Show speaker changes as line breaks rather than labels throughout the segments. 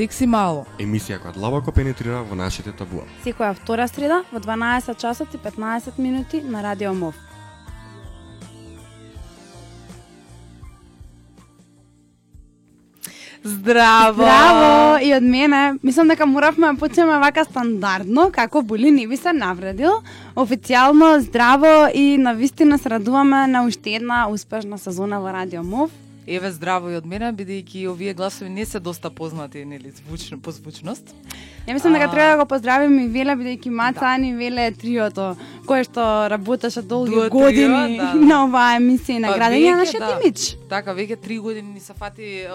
Секси мало.
Емисија која длабоко пенетрира во нашите табуа.
Секоја втора среда во 12 часот и 15 минути на Радио МОВ.
Здраво!
Здраво! И од мене, мислам дека моравме да почнеме вака стандардно, како Були не би се навредил. Официјално здраво и на вистина се радуваме на уште една успешна сезона во Радио МОВ.
Еве здраво и од мене, бидејќи овие гласови не се доста познати, нели, звучно по звучност.
Ја мислам дека треба да го поздравим и Веле, бидејќи Маца Ани Веле е триото, кое што работеше долги
Дуо трио,
години
да.
на оваа емисија и
Па,
наградење
веќе,
на нашиот
да.
имидж.
Така, веќе три години ни се фати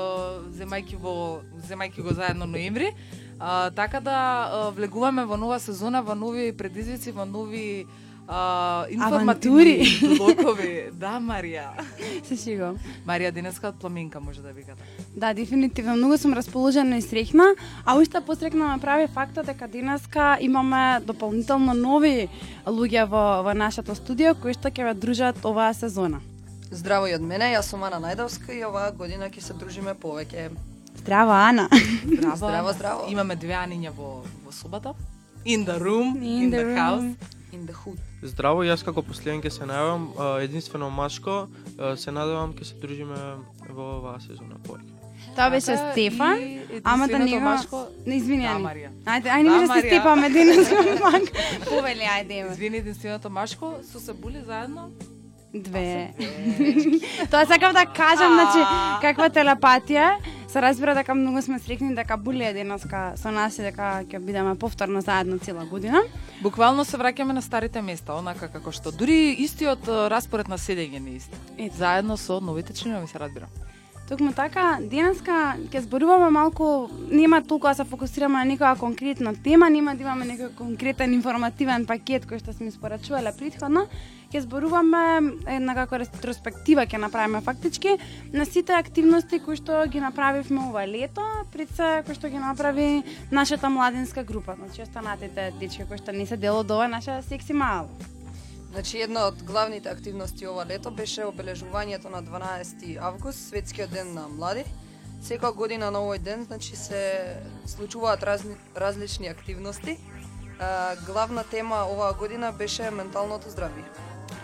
земајки во земајки го заедно ноември. А, така да влегуваме во нова сезона, во нови предизвици, во нови а, информативни блокови. Да, Марија.
Се шиго.
Марија денеска од пламенка може да викате.
Да, дефинитивно многу сум расположена и среќна, а уште посрекна ме прави фактот дека денеска имаме дополнително нови луѓе во во нашето студио кои што ќе ве дружат оваа сезона.
Здраво и од мене, јас сум Ана Најдовска и оваа година ќе се дружиме повеќе.
Здраво, Ана.
Здраво.
Здраво, здраво.
Имаме две аниња во во собата. In the room,
In
in,
the
the,
room.
house.
In the hood.
Здраво, јас како последен ќе се најавам, единствено машко, се надевам ќе се дружиме во оваа сезона повеќе.
Тоа беше Стефан, ама да него...
машко-
Не, извини,
Да,
Ани. Ајде, ајде
Да,
ми да се степаме денеска пак. Повели, ајде.
Извини, единственото машко со се були заедно.
Две. Тоа сакав да кажам, значи, каква телепатија. Се разбира дека многу сме срекни дека Були е денеска со нас и дека ќе бидеме повторно заедно цела година.
Буквално се враќаме на старите места, онака како што дури истиот распоред на седење не е ист. Заедно со новите членови се разбира.
Токму така, денеска ќе зборуваме малку, нема толку да се фокусираме на некоја конкретна тема, нема да имаме некој конкретен информативен пакет кој што сме испорачувале предходно, Ќе зборуваме една како ретроспектива ќе направиме фактички на сите активности кои што ги направивме ова лето, пред се кои што ги направи нашата младинска група, значи останатите дечки кои што не се дел од ова наша секси мал.
Значи, една од главните активности ова лето беше обележувањето на 12 август, светскиот ден на млади. Секоја година на овој ден, значи, се случуваат разни, различни активности. А, главна тема оваа година беше менталното здравје.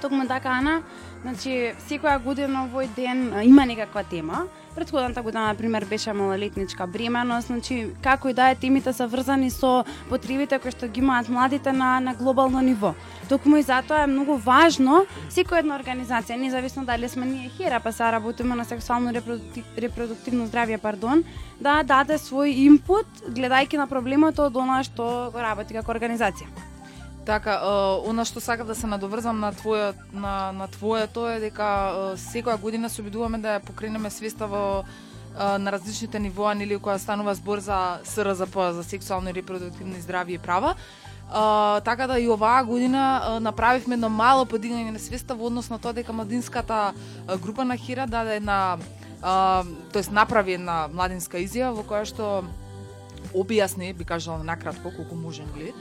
Токму така, Ана, значи, секоја година овој ден има некаква тема. Предходната година, на пример, беше малолетничка бременост, значи, како и да е, темите се врзани со потребите кои што ги имаат младите на, на глобално ниво. Токму и затоа е многу важно секоја една организација, независно дали сме ние хера, па се работиме на сексуално репродуктив, репродуктивно здравје, пардон, да даде свој импут гледајќи на проблемот од она што го работи како организација.
Така, е, она што сакав да се надоврзам на твојот на на твоето е дека е, секоја година се обидуваме да ја покренеме свеста во е, на различните нивоа нели која станува збор за СРЗП за сексуално и репродуктивни здравје и права. Така да и оваа година направивме едно мало подигање на свеста во однос на тоа дека младинската група на Хира даде една uh, тоест направи една младинска изјава во која што објасни, би кажала накратко, колку можем ли,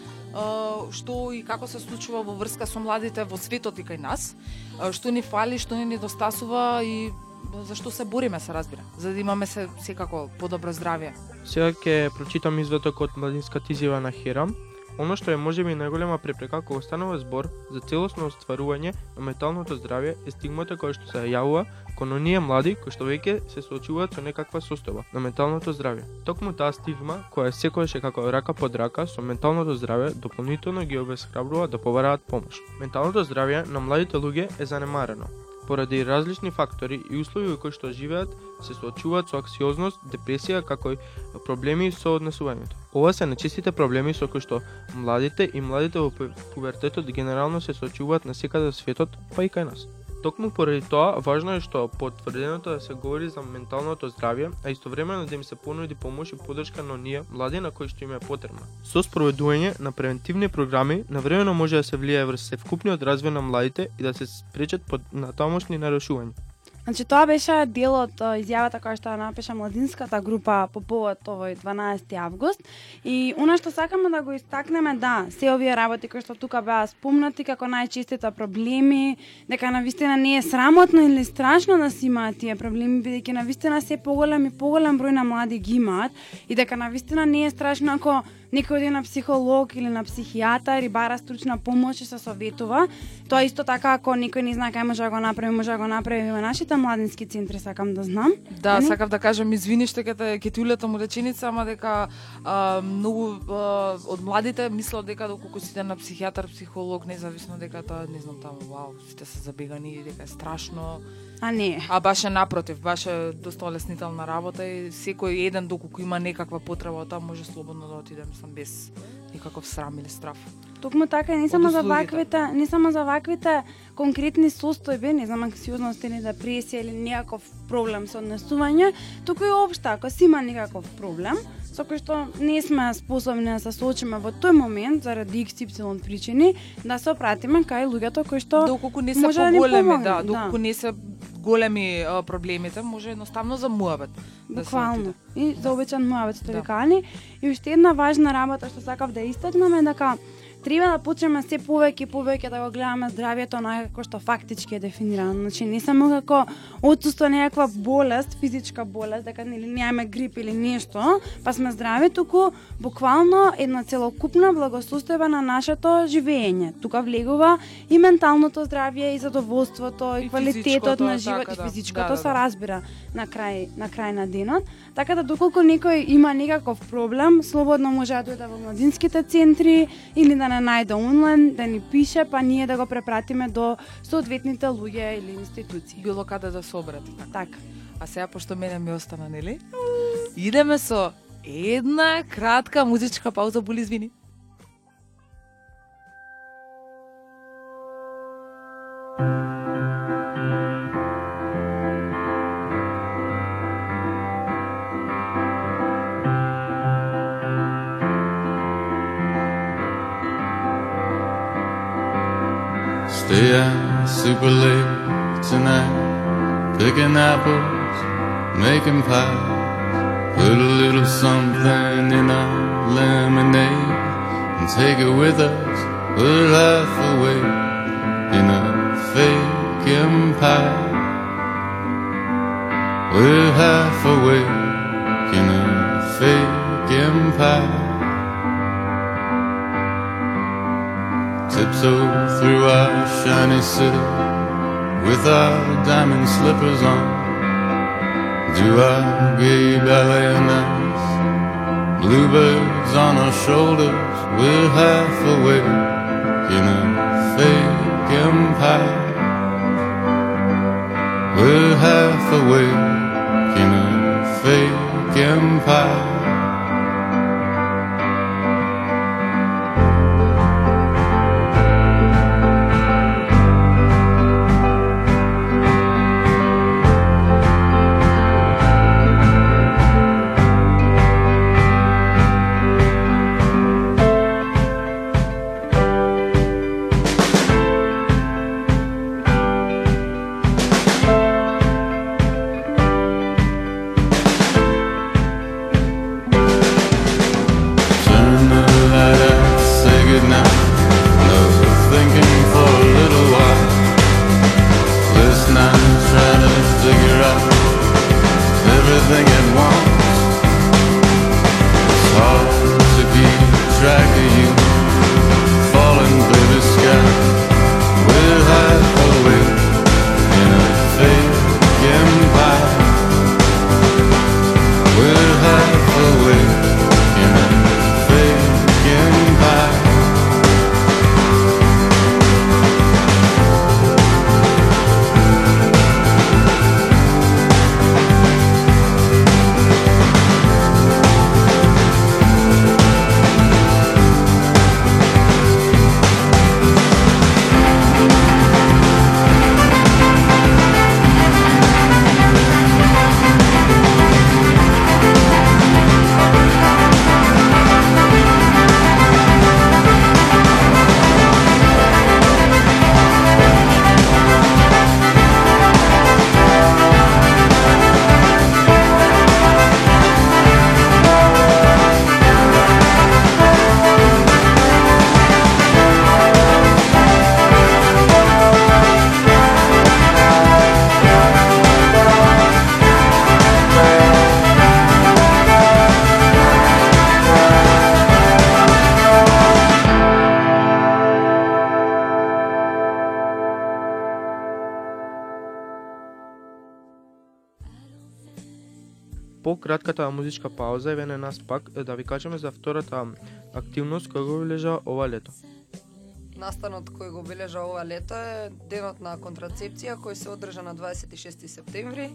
што и како се случува во врска со младите во светот и кај нас, што ни фали, што ни недостасува и за што се бориме, се разбира, за да имаме се секако подобро здравје.
Сега ќе прочитам изведок од младинската изјава на Хирам. Оно што е можеби најголема препрека кога станува збор за целосно остварување на металното здравје е стигмата која што се јавува кон оние млади кои што веќе се соочуваат со некаква состојба на менталното здравје. Токму таа стигма, која секогаш е како рака под рака со менталното здравје, дополнително ги обесхрабрува да побараат помош. Менталното здравје на младите луѓе е занемарено поради различни фактори и услови во кои што живеат, се соочуваат со аксиозност, депресија, како и проблеми со однесувањето. Ова се најчестите проблеми со кои што младите и младите во пубертетот генерално се соочуваат на секаде светот, па и кај нас. Токму поради тоа, важно е што потврденото да се говори за менталното здравје, а истовремено да им се понуди помош и поддршка на оние млади на кои што им е потребна. Со спроведување на превентивни програми, навремено може да се влијае врз севкупниот развој на младите и да се спречат под натамошни нарушувања.
Значи тоа беше дел од изјавата која што напиша младинската група по повод овој 12 август. И она што сакаме да го истакнеме да, се овие работи кои што тука беа спомнати како најчистите проблеми, дека на вистина не е срамотно или страшно да се имаат тие проблеми бидејќи на вистина се поголем и поголем број на млади ги имаат и дека на вистина не е страшно ако некој оди на психолог или на психијатар и бара стручна помош и се советува. Тоа исто така ако некој не знае кај може да го направи, може да го направи во нашите младински центри, сакам да знам.
Да,
Ани?
сакав да кажам извини што ќе те ќе ти улетам реченица, ама дека а, многу а, од младите мислат дека доколку сите на психијатар, психолог, независно дека тоа не знам таму, вау, сите се забегани, дека е страшно.
А не.
А баш е напротив, баш е доста олеснителна работа и секој еден доколку има некаква потреба тоа може слободно да отиде, мислам без никаков срам или страф.
Токму така, и не само за ваквите, не само за ваквите конкретни состојби, не знам анксиозност или депресија или некаков проблем со однесување, туку и општа, ако си има некаков проблем, со кој што не сме способни да се соочиме во тој момент заради XY причини, да се опратиме кај луѓето кои што
Доколку не се
може да
поголеми, да,
да.
доколку не се големи а, проблемите, може едноставно за муабет. да
Буквално.
отиде.
И за обичен муавет што
Да.
ви кани. И уште една важна работа што сакав да истакнам е дека треба да почнеме се повеќе и повеќе да го гледаме здравието онака како што фактички е дефинирано. Значи не само како отсуство на некаква болест, физичка болест, дека нели немаме грип или нешто, па сме здрави, туку буквално една целокупна благосостојба на нашето живење. Тука влегува и менталното здравје, и задоволството, и,
И
квалитетот на живот,
така
и
да.
физичкото
Да, да,
се
да.
разбира на крај на крај на денот. Така да доколку некој има некаков проблем, слободно може да дојде во младинските центри или да не најде онлайн, да ни пише, па ние да го препратиме до соодветните луѓе или институции.
Било каде да се обрати. Така.
Така.
А сега, пошто мене ми остана, нели? Идеме со една кратка музичка пауза, боли извини.
Making pies. Put a little something in our lemonade and take it with us. Put half away in a fake empire. We're half awake in a fake empire. Tiptoe through our shiny city with our diamond slippers on. Our gay ballet and. Bluebirds on our shoulders, we're half awake in a fake empire. We're half awake in a fake empire.
Кратката музичка пауза еве на нас пак да ви кажеме за втората активност која го лежа ова лето.
Настанот кој го бележа ова лето е денот на контрацепција кој се одржа на 26 септември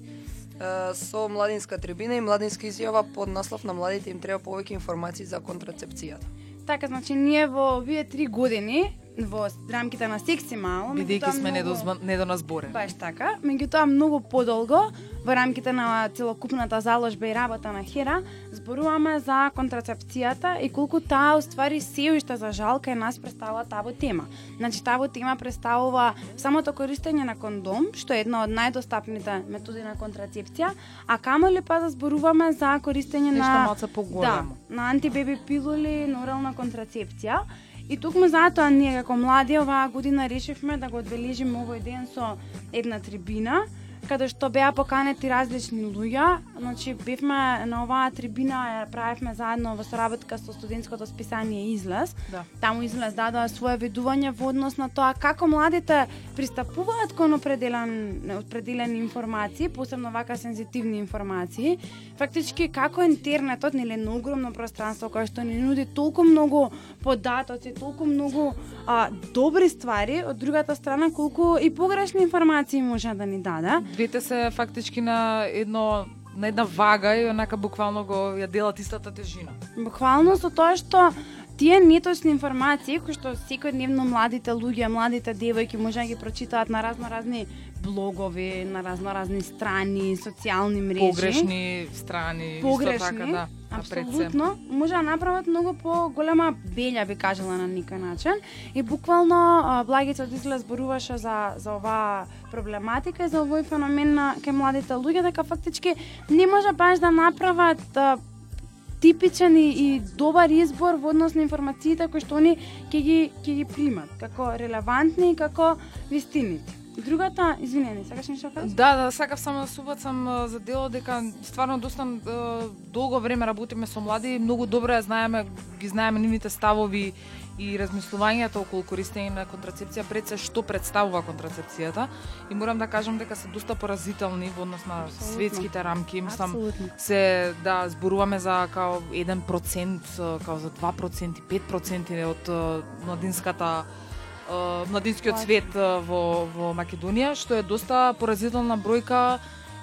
со младинска трибина и младинска изјава под наслов на младите им треба повеќе информации за контрацепцијата.
Така, значи ние во овие три години во рамките на секси мало,
Бидејќи сме
многу-
недоназборени.
Баш така, меѓутоа многу подолго во рамките на целокупната заложба и работа на Хера зборуваме за контрацепцијата и колку таа уствари се уште за жалка е нас представува табу тема. Значи табу тема представува самото користење на кондом, што е една од најдостапните методи на контрацепција, а камоли па да зборуваме за користење
Нешто
на
малце поголемо.
Да, на антибеби пилули, на орална контрацепција. И токму затоа ние како млади оваа година решивме да го одбележиме овој ден со една трибина каде што беа поканети различни луѓе, значи бевме на оваа трибина ја правевме заедно во соработка со студентското списание Излез.
Да.
Таму Излез дадоа свое видување во однос на тоа како младите пристапуваат кон определен определени информации, посебно вака сензитивни информации. Фактички како интернетот нели на огромно пространство кое што ни нуди толку многу податоци, толку многу а, добри ствари, од другата страна колку и погрешни информации може да ни даде.
Двете се фактички на едно на една вага и онака буквално го ја делат истата тежина.
Буквално со тоа што тие неточни информации кои што секојдневно младите луѓе, младите девојки може да ги прочитаат на разно разни блогови, на разно разни страни, социјални мрежи.
Погрешни страни,
погрешни,
исто така, да.
Апсолутно, може да направат многу поголема белја, би кажала на никој начин. И буквално Благица од изглед зборуваше за, за оваа проблематика и за овој феномен на кај младите луѓе, дека фактички не може баш да направат типичен и, и добар избор во однос на информациите кои што они ќе ги ќе ги примат како релевантни и како вистините. Другата, извинени, сакаш нешто да кажеш?
Да, да, сакав само да се убацам а, за дело дека стварно доста долго време работиме со млади многу добро ја знаеме, ги знаеме нивните ставови и размислувањето околу користење на контрацепција пред се што представува контрацепцијата и морам да кажам дека се доста поразителни во однос на
Апсолутно.
светските рамки, мислам се да зборуваме за као 1%, а, као за 2%, 5% од младинската младинскиот
цвет
свет во во Македонија, што е доста поразителна бројка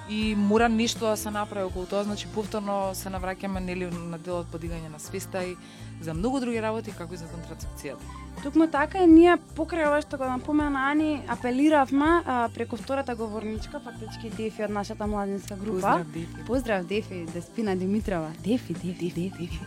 и мора нешто да се направи околу тоа, значи повторно се навраќаме нели на делот подигање на свеста и за многу други работи како и за контрацепцијата.
Токму така и ние покрај ова што го напомена Ани, апелиравме а, преку втората говорничка, фактички Дефи од нашата младинска група.
Поздрав, Дефи.
Поздрав Дефи, Деспина Димитрова. Дефи, Дефи, Дефи, Дефи.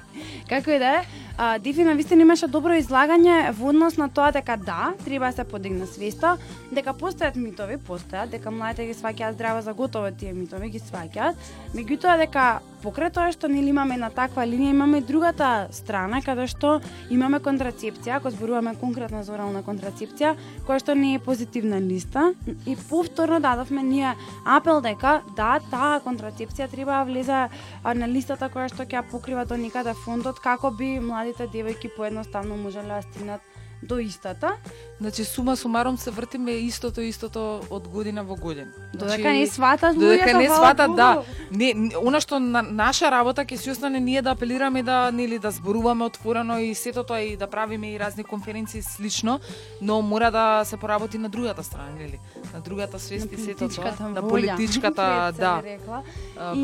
Како и да е, а, Дефи навистина имаше добро излагање во однос на тоа дека да, треба да се подигне свеста, дека постојат митови, постојат, дека младите ги сваќаат здраво за готово тие митови, ги сваќаат, меѓутоа дека покрај тоа што нели имаме на таква линија, имаме и другата страна каде што имаме контрацепција, ако зборуваме конкретно за орална контрацепција, која што не е позитивна листа. И повторно дадовме ние апел дека да, таа контрацепција треба да влезе на листата која што ќе покрива до никаде фондот како би младите девојки поедноставно можеле да стигнат до истата.
Значи сума сумаром се вртиме истото истото од година во година.
Додека не сватат
Значи, Додека
луѓето,
не сватат, да. Не, не, она што на, наша работа ќе се остане ние да апелираме да нели да зборуваме отворено и сето тоа и да правиме и разни конференции слично, но мора да се поработи на другата страна, нели? На другата свест и сето тоа, на политичката, да,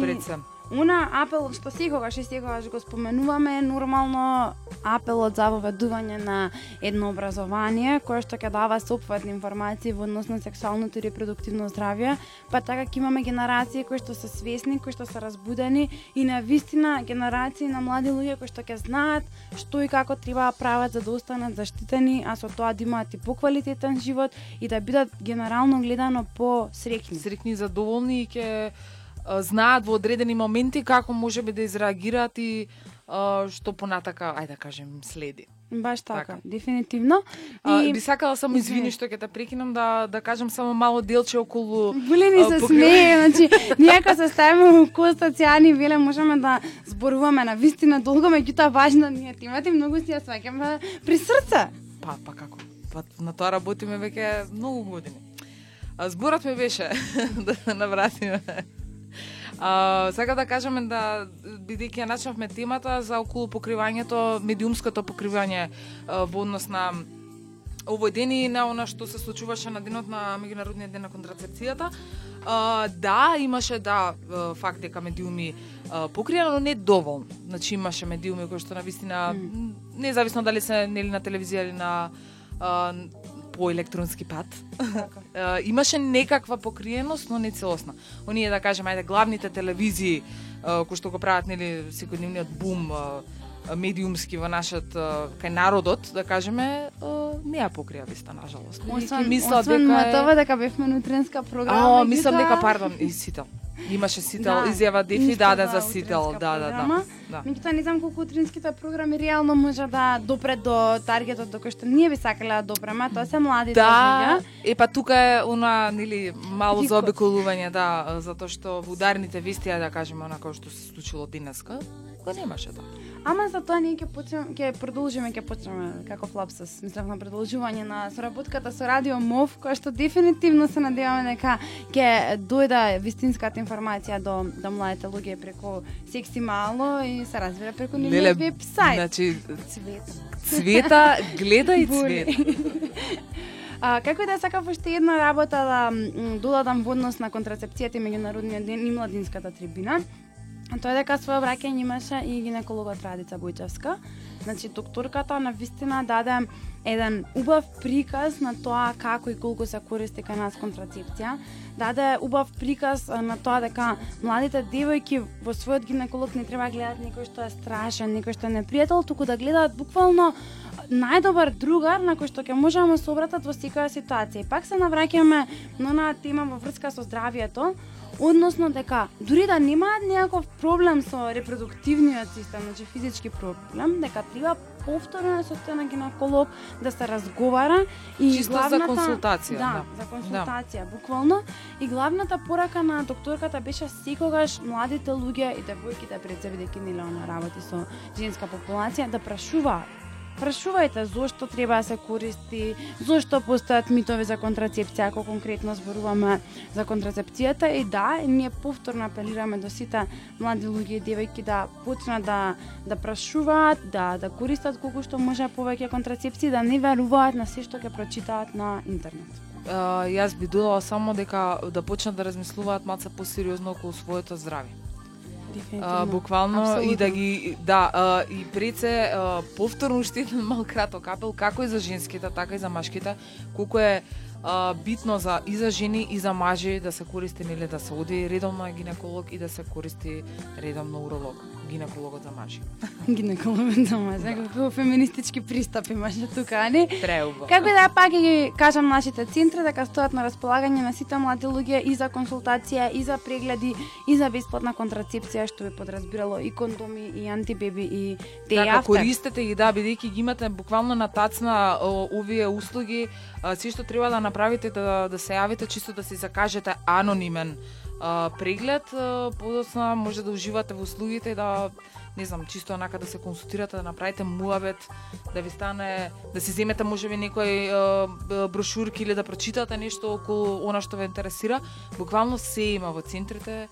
пред се.
Уна апел што секогаш и секогаш го споменуваме е нормално апелот за воведување на едно образование кое што ќе дава сопфатни информации во однос на сексуалното и репродуктивно здравје, па така ќе имаме генерации кои што се свесни, кои што се разбудени и на вистина генерации на млади луѓе кои што ќе знаат што и како треба да прават за да останат заштитени, а со тоа да имаат и поквалитетен живот и да бидат генерално гледано по
Срекни Срекни задоволни и ќе ке знаат во одредени моменти како можеби да изреагираат и а, што понатака, ајде да кажем, следи.
Баш така,
Така.
дефинитивно.
А,
И
би сакала само извини што ќе те прекинам да да кажам само мало делче околу
Були ни се смее, значи, ние кога се ставиме во коста Ани веле можеме да зборуваме на вистина долго, меѓутоа важно ни е темата и многу си ја сваќаме при срце.
Па, па како? Па, на тоа работиме веќе многу години. А зборот ми беше да се навратиме. А, сега да кажеме да бидејќи ја начнавме темата за околу покривањето, медиумското покривање а, во однос на овој ден и на она што се случуваше на денот на меѓународниот ден на контрацепцијата. А, да, имаше да факт дека медиуми покрија, но не доволно. Значи имаше медиуми кои што на вистина
М.
независно дали се нели на телевизија или на а, по електронски пат. А, имаше некаква покриеност, но не целосна. Оние да кажеме ајде главните телевизии кои што го прават нели секојдневниот бум медиумски во нашиот а, кај народот, да кажеме, не ја покрија виста нажалост.
Освен,
Мислам
освен
дека е-
МТВ, дека бевме нутренска програма.
А, мислам
тоа-
дека пардон, и Сител. Имаше Сител,
Да,
изјава Дефи даде
за
Сител, да, да, да. да.
Меѓутоа не знам колку утринските програми реално може да допред до таргетот до кој што ние би сакале да допрема, тоа се младите
Да,
луѓе.
е па тука е она нели мало заобиколување, да, затоа што во ударните вести, да кажеме она кој што се случило денеска, го немаше тоа.
Ама за тоа ние ќе почнеме, ќе продолжиме, ќе почнеме како лапсус, мислев на продолжување на соработката со Радио МОВ, која што дефинитивно се надеваме дека ќе дојде вистинската информација до до младите луѓе преку секси мало и се разбира преку нивниот веб сајт.
значи
Цвет.
цвета гледа и
Боли.
цвет.
А, како и да сакав уште една работа да м, додадам во однос на контрацепцијата и меѓународниот ден и младинската трибина. Тоа е дека своја враќање имаше и гинекологот Радица Бујчевска. Значи, докторката на вистина даде еден убав приказ на тоа како и колку се користи кај нас контрацепција. Даде убав приказ на тоа дека младите девојки во својот гинеколог не треба да гледат некој што е страшен, некој што е непријател, туку да гледаат буквално најдобар другар на кој што ќе можеме да се обратат во секоја ситуација. И пак се навраќаме на онаа тема во врска со здравието, односно дека дури да немаат некаков проблем со репродуктивниот систем, значи физички проблем, дека треба повторно да отиде на гинеколог, да се разговара и
Чисто за
главната
консултација,
Да,
да.
за консултација, буквално. И главната порака на докторката беше секогаш младите луѓе и девојките пред себе бидејќи нели она работи со женска популација да прашуваат Прашувајте зошто треба да се користи, зошто постојат митови за контрацепција, ако конкретно зборуваме за контрацепцијата и да, ние повторно апелираме до сите млади луѓе и девојки да почнат да да прашуваат, да да користат колку што може повеќе контрацепција, да не веруваат на се што ќе прочитаат на интернет.
Uh, јас би додала само дека да почнат да размислуваат маца посериозно околу своето здравје. А, буквално и да ги да а, и пред се а, повторно уште еден мал краток апел како и за женските така и за машките колку е а, битно за и за жени и за мажи да се користи нели да се оди редовно на гинеколог и да се користи редовно уролог гинекологот за мажи.
гинекологот за мажа, како феминистички пристап имаше тука, а не?
Преубаво.
Како да пак ги кажам нашите центри дека стојат на располагање на сите млади луѓе и за консултација, и за прегледи, и за бесплатна контрацепција што би подразбирало и кондоми, и антибеби, и те
Така, користете ги, да, бидејќи ги имате буквално на тацна овие услуги, се што треба да направите да, да се јавите чисто да си закажете анонимен а, преглед, подоцна може да уживате во услугите и да не знам, чисто онака да се консултирате, да направите муабет, да ви стане, да си земете можеби некој а, брошурки или да прочитате нешто околу она што ве интересира. Буквално се има во центрите.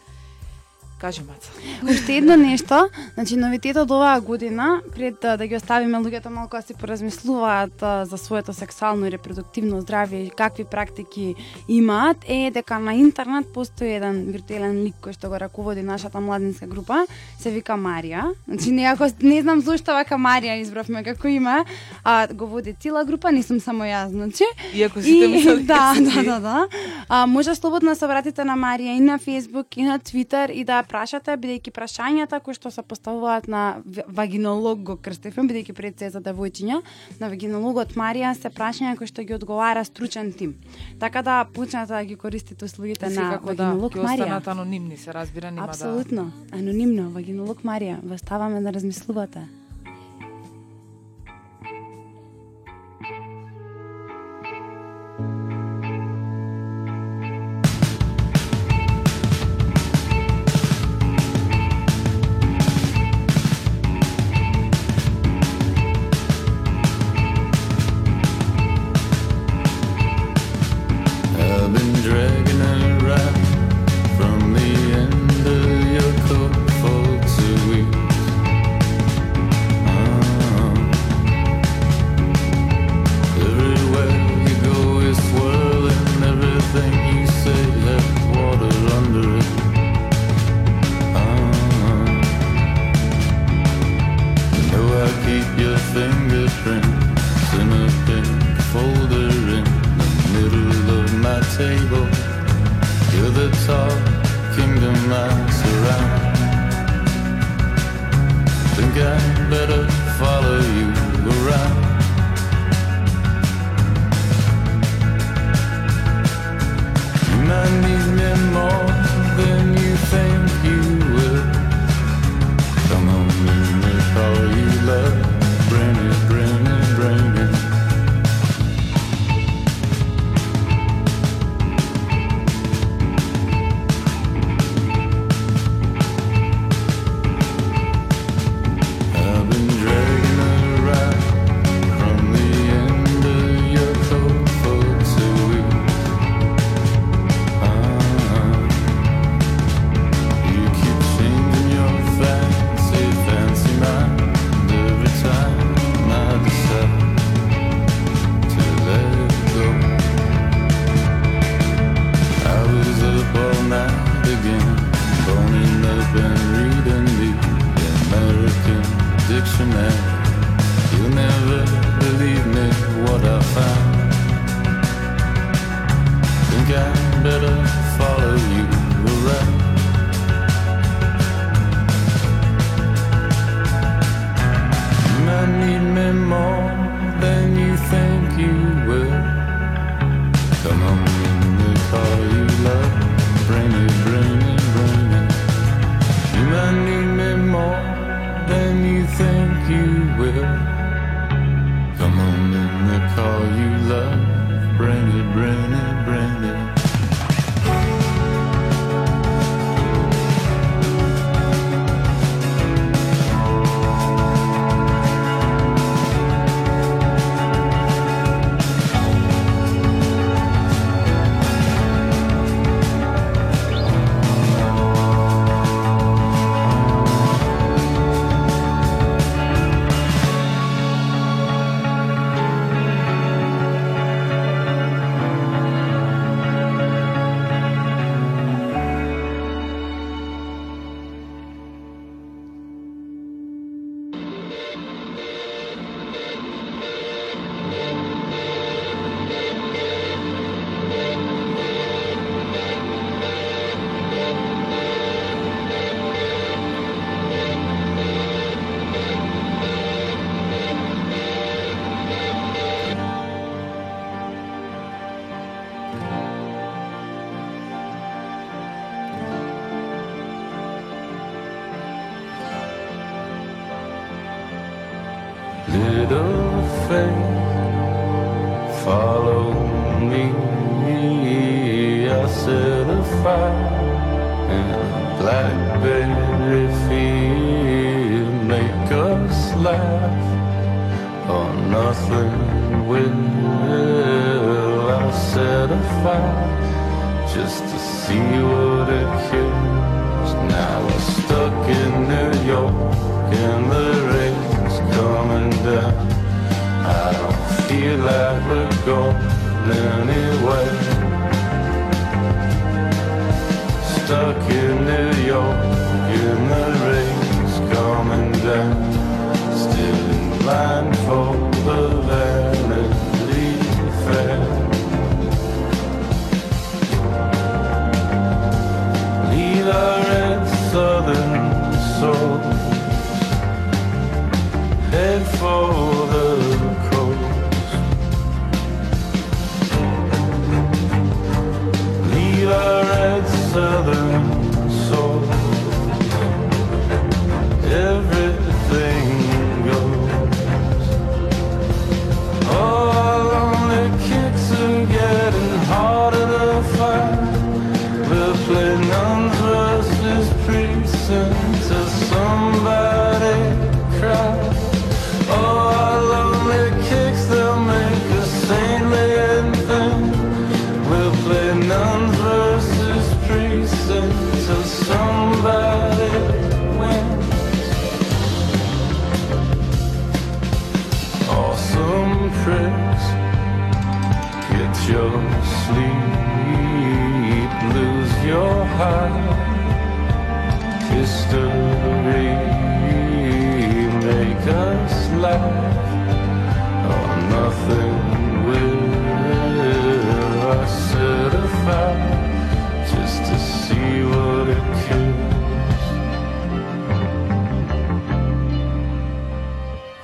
Кажи Маца.
Уште едно нешто, значи новитетот оваа година, пред да, да ги оставиме луѓето малку да си поразмислуваат а, за своето сексуално и репродуктивно здравје и какви практики имаат, е дека на интернет постои еден виртуелен лик кој што го раководи нашата младинска група, се вика Марија. Значи неако не знам зошто вака Марија избравме како име, а го води цела група, не сум само јас, значи.
Иако сите мислат
да, да, да, да. А, може слободно да се обратите на Марија и на Facebook и на Twitter и да прашате, бидејќи прашањата кои што се поставуваат на вагинолог го крстевме, бидејќи пред се за девојчиња, на вагинологот Марија се прашања кои што ги одговара стручен тим. Така да почнете да ги користите услугите на
Секако да,
вагинолог
ќе
Марија.
останат анонимни, се разбира, нема да...
Апсолутно, анонимно, вагинолог Марија, ве ставаме да размислувате.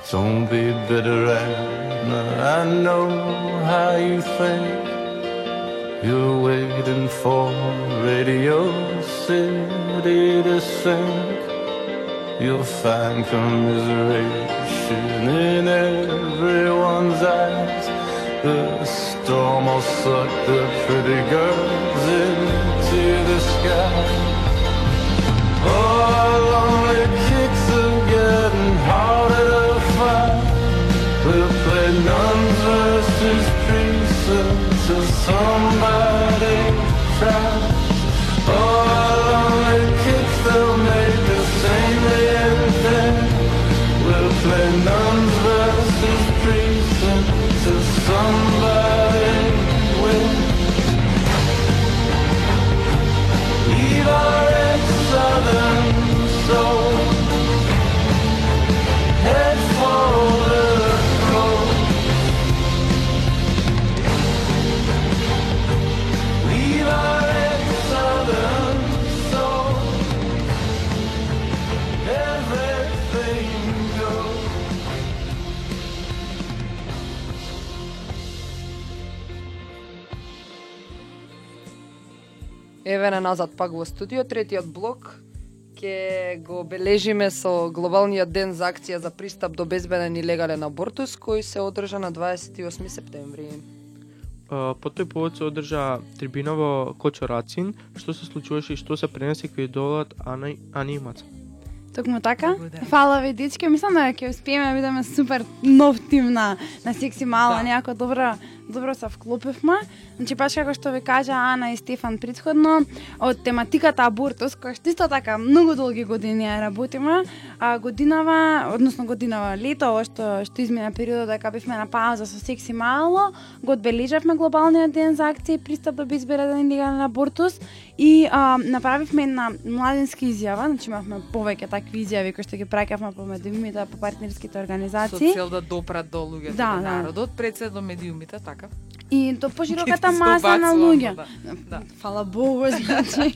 Don't be bitter, Anna. I know how you think. You're waiting for Radio City to sink. You'll find commiserate in everyone's eyes. The storm will suck the pretty girls into the sky. Kicks are getting harder to find. We'll play nuns versus priests until somebody tries.
Еве назад пак во студио, третиот блок ќе го обележиме со глобалниот ден за акција за пристап до безбеден и легален абортус кој се одржа на 28 септември.
По тој повод се одржа трибина во Кочорацин, што се случуваше и што се пренесе кај долат Ана, Ани и Маца.
Токму така. Фала ви дечки. Мислам да ќе успееме да бидеме супер нов тим на на секси мала,
Да.
некако добро добро се вклопивме. Значи баш како што ви кажа Ана и Стефан предходно, од тематиката абортус, која што исто така многу долги години ја работиме, а годинава, односно годинава лето, ова што што измина периодот дека бевме на пауза со секси мало, го одбележавме глобалниот ден за акција и пристап до безбеден и легален абортус и а, направивме една младинска изјава, значи имавме повеќе такви изјави кои што ги праќавме по медиумите, по партнерските
Со
организации.
цел да допрат до луѓето
Да,
до
да.
народот, пред се до медиумите, така.
И до пошироката маса на луѓе.
Да, да.
Фала Богу, значи,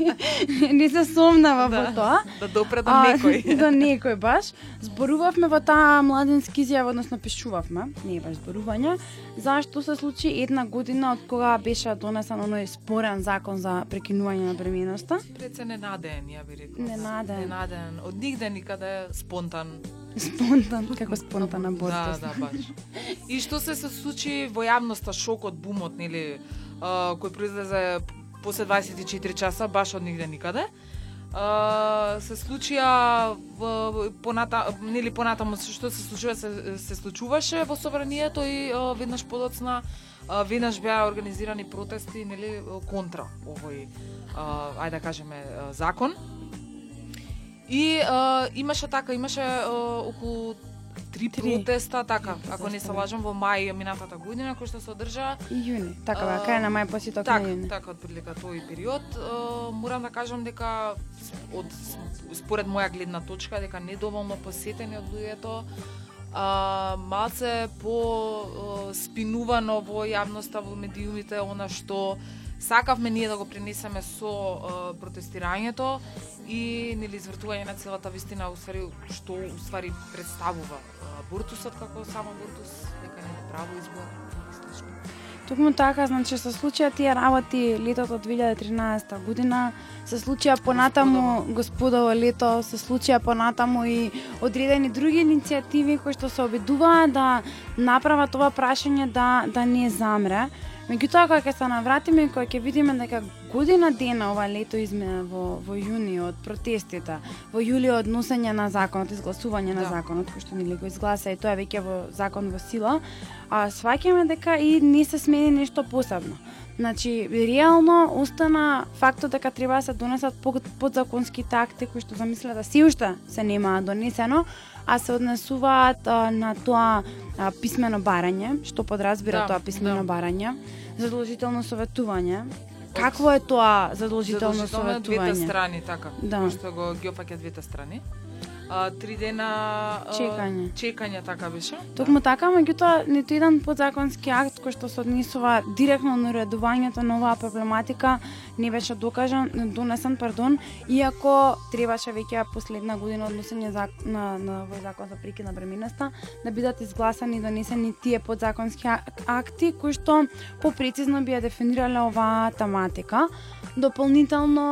не се сомнава во
да,
тоа.
да допре до некој.
до некој баш. Зборувавме во таа младинска изјава, односно пишувавме, не е баш зборување, зашто се случи една година од кога беше донесен оној спорен закон за прекинување на бременоста.
Пред се ненадеен, ја би рекла.
Ненадеен.
Ненадеен. Од нигде никаде спонтан.
Спонтан, како спонтан
Да,
абортус.
да, баш. И што се се случи во јавноста шокот, бумот, нели, а, кој произлезе после 24 часа, баш од нигде никаде. А, се случија поната нели понатаму што се случува се, се случуваше во собранието и а, веднаш подоцна веднаш беа организирани протести нели контра овој ајде да кажеме закон. И а, имаше така, имаше а, околу три,
Три.
протеста, така,
Три
ако не се лажам, во мај минатата година, кој што се одржа
И јуни, така
А,
кај на мај посеток на
Така,
јуни.
така, отприлика тој период. Е, морам да кажам дека од според моја гледна точка дека недоволно посетени од луѓето а, малце по е, спинувано во јавноста, во медиумите, она што сакавме ние да го пренесеме со е, протестирањето и нели извртување на целата вистина уствари што уствари представува е, абортусот како сам абортус, дека не е право избор и слично.
Токму така, значи се случија тие работи летото 2013 година, се случија понатаму господово лето, се случија понатаму и одредени други иницијативи кои што се обидуваат да направат ова прашање да да не замре. Меѓутоа кога ќе се навратиме кога ќе видиме дека година дена ова лето измина во во јуни од протестите, во јули од носење на законот, изгласување на
Да.
законот кој што нели го изгласа и тоа е веќе во закон во сила, а сваќаме дека и не се смени нешто посебно. Значи, реално остана фактот дека треба да се донесат под- подзаконските акти кои што замислува да се уште се нема донесено, а се однесуваат а, на тоа а, писмено барање, што подразбира
Да,
тоа писмено
да.
барање, задолжително советување. Какво е тоа задолжително
Задолжително е двете
советување?
страни, така.
Да.
Што го ги опфаќа двете страни. А, три дена а,
Чекање.
Чекање така беше.
Токму така, меѓутоа, ниту еден подзаконски акт кој што се однесува директно на уредувањето на оваа проблематика не беше докажан, донесен, пардон, иако требаше веќе последна година однесење зак, на, на овој закон за прекид на бременоста да бидат изгласани и донесени тие подзаконски акти кои што попрецизно би ја дефинирале оваа тематика. Дополнително,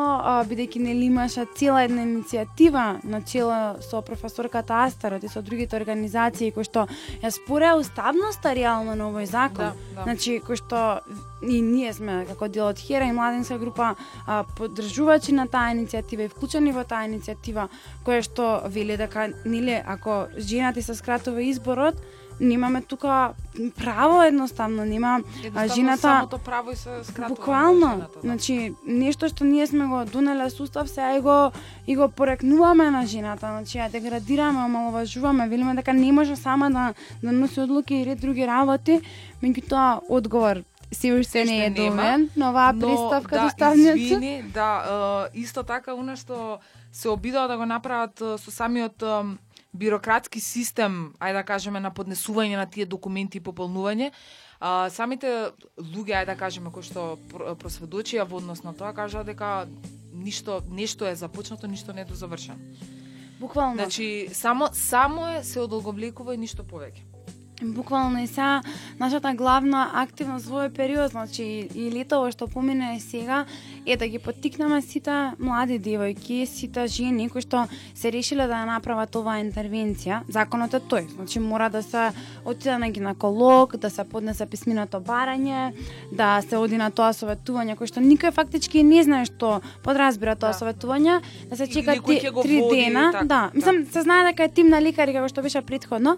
бидејќи нели имаше цела една иницијатива на чело со професорката Астарот и со другите организации кои што ја спореа уставноста реално на овој закон.
Да, да.
Значи, кој што и ние сме како дел од Хера и младинска група а, поддржувачи на таа иницијатива и вклучени во таа иницијатива која што вели дека нели ако жената се скратува изборот, немаме тука право едноставно, нема
Едноставно
жената
самото право и се скратува.
Буквално,
на жената, да.
значи нешто што ние сме го донеле сустав сега и го и го порекнуваме на жената, значи ја деградираме, омаловажуваме, велиме дека не може сама да да носи одлуки и ред други работи, меѓутоа одговор се уште не е довен на оваа
Но,
представка
да,
до ставница.
извини, да, исто така она што се обидоа да го направат со самиот бирократски систем, ајде да кажеме на поднесување на тие документи и пополнување, а, самите луѓе, ајде да кажеме, кои што пр- просведочија во однос на тоа, кажаа дека ништо нешто е започнато, ништо не е дозавршено.
Буквално.
Значи, само само е се одолговлекува и ништо повеќе.
Буквално и сега нашата главна активност во овој период, значи и летово што помине е сега, е да ги поттикнеме сите млади девојки, сите жени кои што се решиле да ја направат оваа интервенција. Законот е тој, значи мора да се отиде на гинеколог, да се поднесе писменото барање, да се оди на тоа советување кој што никој фактички не знае што подразбира тоа
Да.
советување, да се чека три дена,
така,
да, мислам се знае дека е тим на лекари како што беше претходно,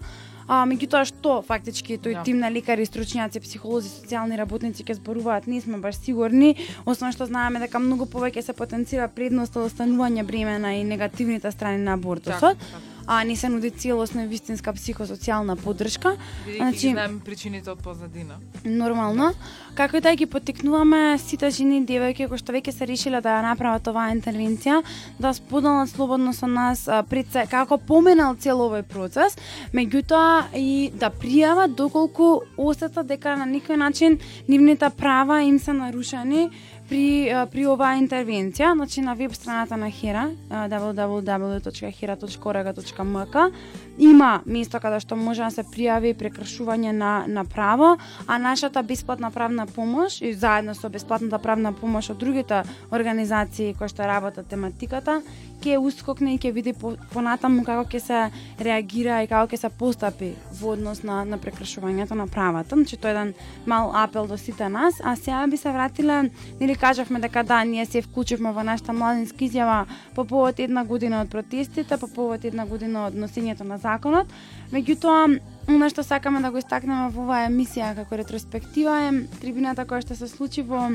А, меѓутоа што фактички тој
Да.
тим на лекари, стручњаци, психолози, социјални работници ќе зборуваат, не сме баш сигурни, освен што знаеме дека многу повеќе се потенцира предноста од останување бремена и негативните страни на абортусот, а не се нуди целосна и вистинска психосоцијална поддршка.
Бидејќи
Значи-
ги знаеме причините од позадина.
Нормално, како и да ги поттикнуваме сите жени и девојки кои што веќе се решиле да ја направат оваа интервенција, да споделат слободно со нас пред се како поминал цел овој процес, меѓутоа и да пријават доколку осетат дека на никој начин нивните права им се нарушени при при оваа интервенција, значи на веб страната на Хера, www.hera.org.mk има место каде што може да се пријави прекршување на на право, а нашата бесплатна правна помош и заедно со бесплатната правна помош од другите организации кои што работат тематиката, ќе ускокне и ќе види по, понатаму како ќе се реагира и како ќе се постапи во однос на на прекршувањето на правата. Значи тоа е еден мал апел до сите нас, а сега би се вратила, нели кажавме дека да, ние се вклучивме во нашата младинска изјава по повод една година од протестите, по повод една година од носењето на законот. Меѓутоа, Оно што сакаме да го истакнеме во оваа емисија како ретроспектива е трибината која што се случи во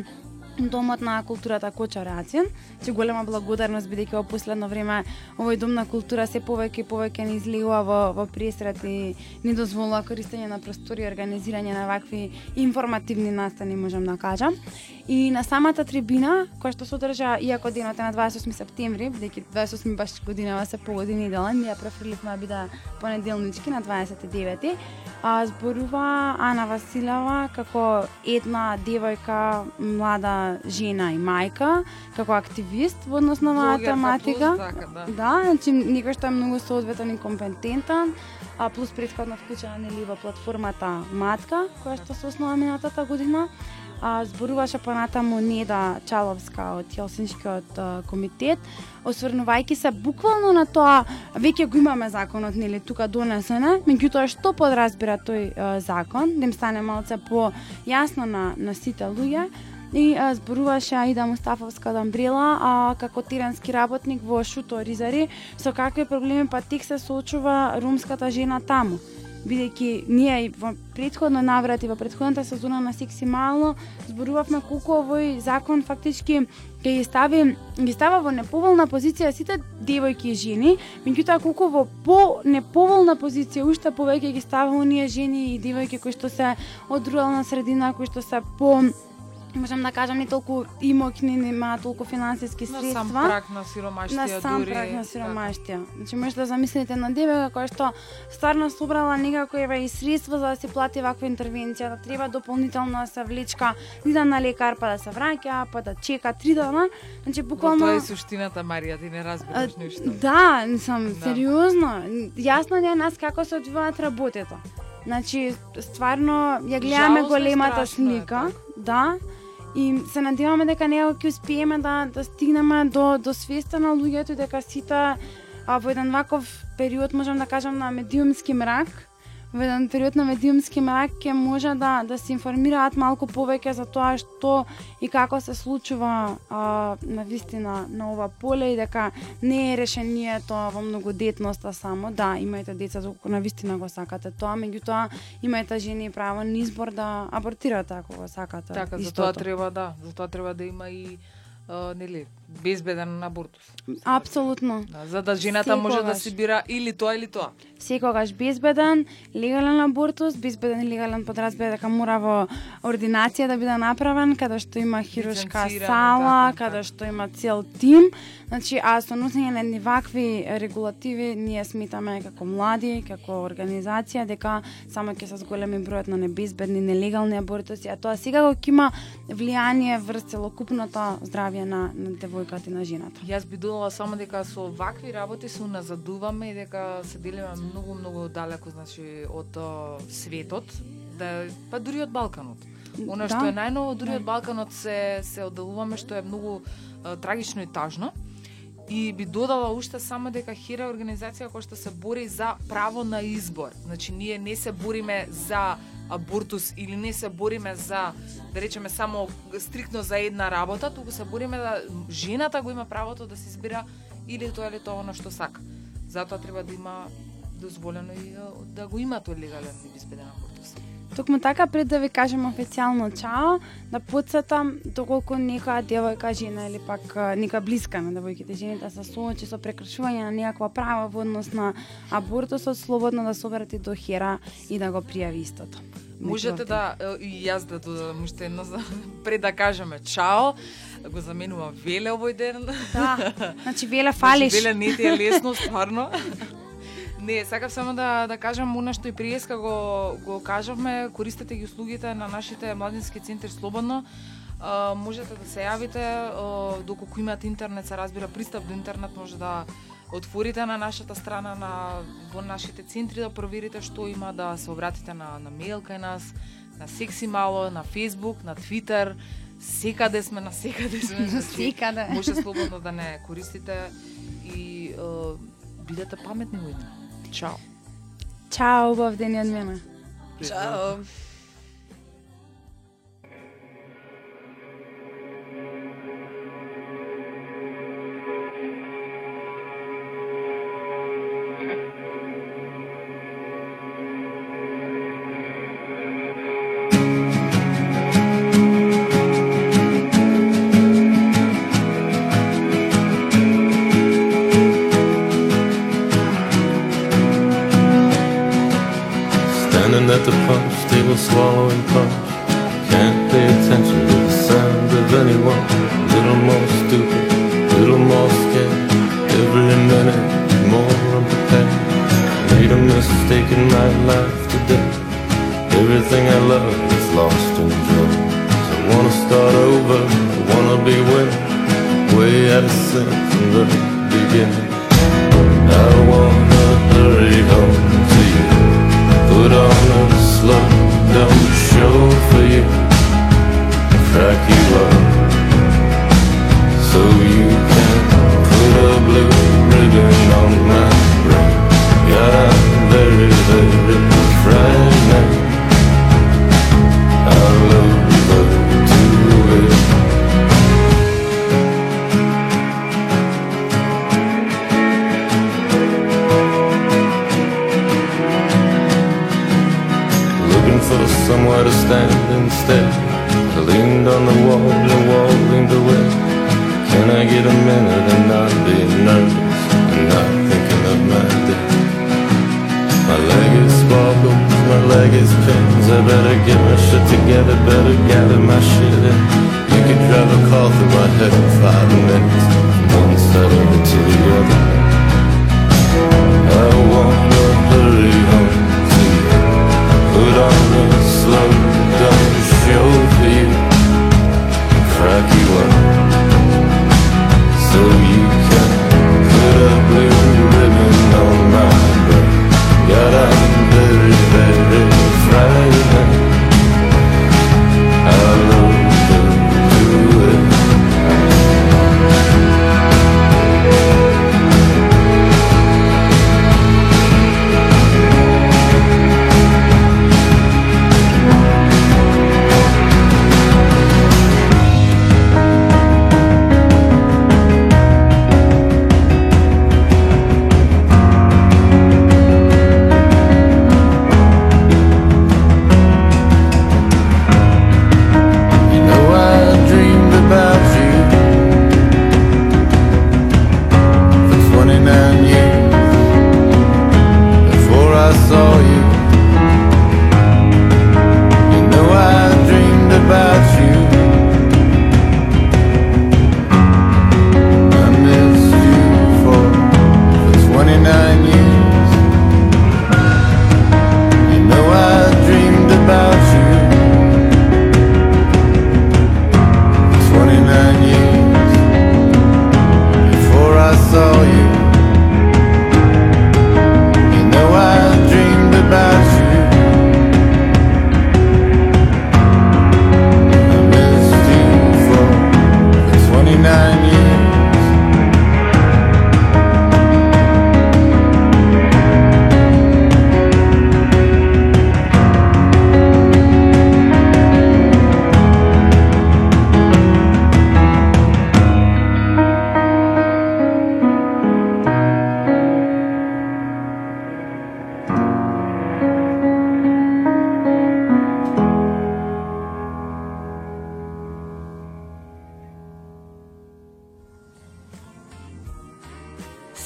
Домот на културата Коча Рацин. Че голема благодарност бидејќи во последно време овој дом на култура се повеќе и повеќе ни излегува во, во пресрет и ни дозволува користење на простори и организирање на вакви информативни настани, можам да кажам. И на самата трибина, која што се одржа, иако денот е на 28 септември, бидејќи 28 баш годинава се по години делен, ние префрлivме да биде понеделнички на 29 а, зборува Ана Василева како една девојка, млада жена и мајка, како активист во однос на оваа
Блогерка
тематика.
така, да.
Да, значи некој што е многу соодветен и компетентен, а плюс претходно вклучена нели во платформата Матка, која што се основа минатата година. А, зборуваше понатаму Неда Чаловска од Хелсинскиот комитет, осврнувајќи се буквално на тоа, веќе го имаме законот, нели, тука донесене, меѓутоа што подразбира тој а, закон, да им стане малце по јасно на, на сите луѓе, и а, зборуваше Аида Мустафовска од Амбрела, а како тирански работник во Шуто Ризари, со какви проблеми па тек се соочува румската жена таму. Бидејќи ние и во предходно наврати, во предходната сезона на Секси Мало, зборувавме колку овој закон фактички ќе ги стави ги става во неповолна позиција сите девојки и жени, меѓутоа колку во по неповолна позиција уште повеќе ги става оние жени и девојки кои што се од рурална средина, кои што се по можам да кажам не толку имокни, нема толку финансиски
На
средства.
сам прак на сиромаштија
на сам
дури.
прак на
така.
сиромаштија. Значи може да замислите на девојка која што стварно собрала некако еве и средства за да се плати ваква интервенција, да треба дополнително да се влечка, ни да на лекар па да се враќа, па да чека три дана. Значи
Буквално...
буквално
Тоа е суштината, Марија, ти не разбираш ништо.
Да, сам
Да.
сериозно. Јасно не е нас како се одвиваат работето. Значи, стварно ја гледаме
Жалосно и
големата
страшно е
слика,
така.
да. И се надеваме дека некако ќе успееме да да стигнеме до до свеста на луѓето и дека сите а, во еден ваков период можам да кажам на медиумски мрак, во еден период на медиумски мрак ќе може да да се информираат малку повеќе за тоа што и како се случува а, на вистина на ова поле и дека не е решението во многодетноста само. Да, имајте деца доколку на вистина го сакате тоа, меѓутоа имајте жени право на избор да абортирате ако го сакате.
Така, за тоа треба да, за тоа треба да има и а, нели безбеден абортус.
Апсолутно.
Да, за да жената може да
Секогаш.
си бира или тоа или тоа.
секогаш безбеден, легален абортус, безбеден и легален подразбира дека мора во ординација да биде направен, каде што има хируршка
Лиценцирано,
сала,
така,
каде што има цел тим. Значи, а со носење на едни вакви регулативи, ние сметаме како млади, како организација, дека само ќе се зголеми бројот на небезбедни, нелегални абортуси, а тоа секако ќе има влијание врз целокупното здравје на, на девојката и на жената.
Јас би додала само дека со вакви работи се уназадуваме и дека се делиме многу многу далеко значи од светот, да па дури од Балканот. Она
Да.
што е најново дури
Да.
од Балканот се се одделуваме што е многу а, трагично и тажно. И би додала уште само дека Хира организација која што се бори за право на избор. Значи ние не се бориме за абортус или не се бориме за да речеме само стрикно за една работа, туку се бориме да жената го има правото да се избира или тоа или тоа она што сака. Затоа треба да има дозволено и да го има тој легален и безбеден абортус.
Токму така пред да ви кажем официјално чао, да подсетам доколку некоја девојка, жена или пак нека блиска на девојките жените се соочи со прекршување на некаква права во однос на абортусот, слободно да се обрати до Хера и да го пријави истото.
Можете да и јас да додадам уште едно за пред да кажеме чао. Го заменувам Веле овој ден.
Да, значи веле фалиш.
Значи, Веле не ти е лесно стварно. Не, сакав само да да кажам она што и приеска го го кажавме, користете ги услугите на нашите младински центри слободно. А, можете да се јавите а, доколку имате интернет, се разбира пристап до интернет може да отворите на нашата страна на во нашите центри да проверите што има да се обратите на на мејл кај нас, на Секси Мало, на Facebook, на Twitter, секаде сме, на секаде сме. значи,
Секаде.
Може слободно да не користите и е, бидете паметни во идна. Чао.
Чао, убав ден и The punch,
they
will swallow and punch. Can't pay attention to the sound of anyone. A little more stupid, a little more scared. Every minute, more unprepared. Made a mistake in my life today. Everything I love is lost in joy. So I wanna start over, I wanna be with. Way out of sync from the beginning. Show for you. Crack you up so you can put a blue ribbon on my standing still. I leaned on the wall, the wall leaned away. Can I get a minute and not be nervous and not thinking of my day? My leg is wobbled, my leg is pins. I better get my shit together, better gather my shit in. You could drive a car through my head in five minutes, from one side over to the other. I wanna hurry home. Put on the slow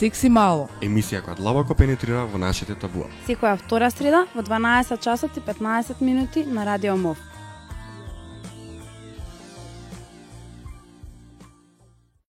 секси мало.
Емисија која длабоко пенетрира во нашите табуа.
Секоја втора среда во 12 часот и 15 минути на Радио МОВ.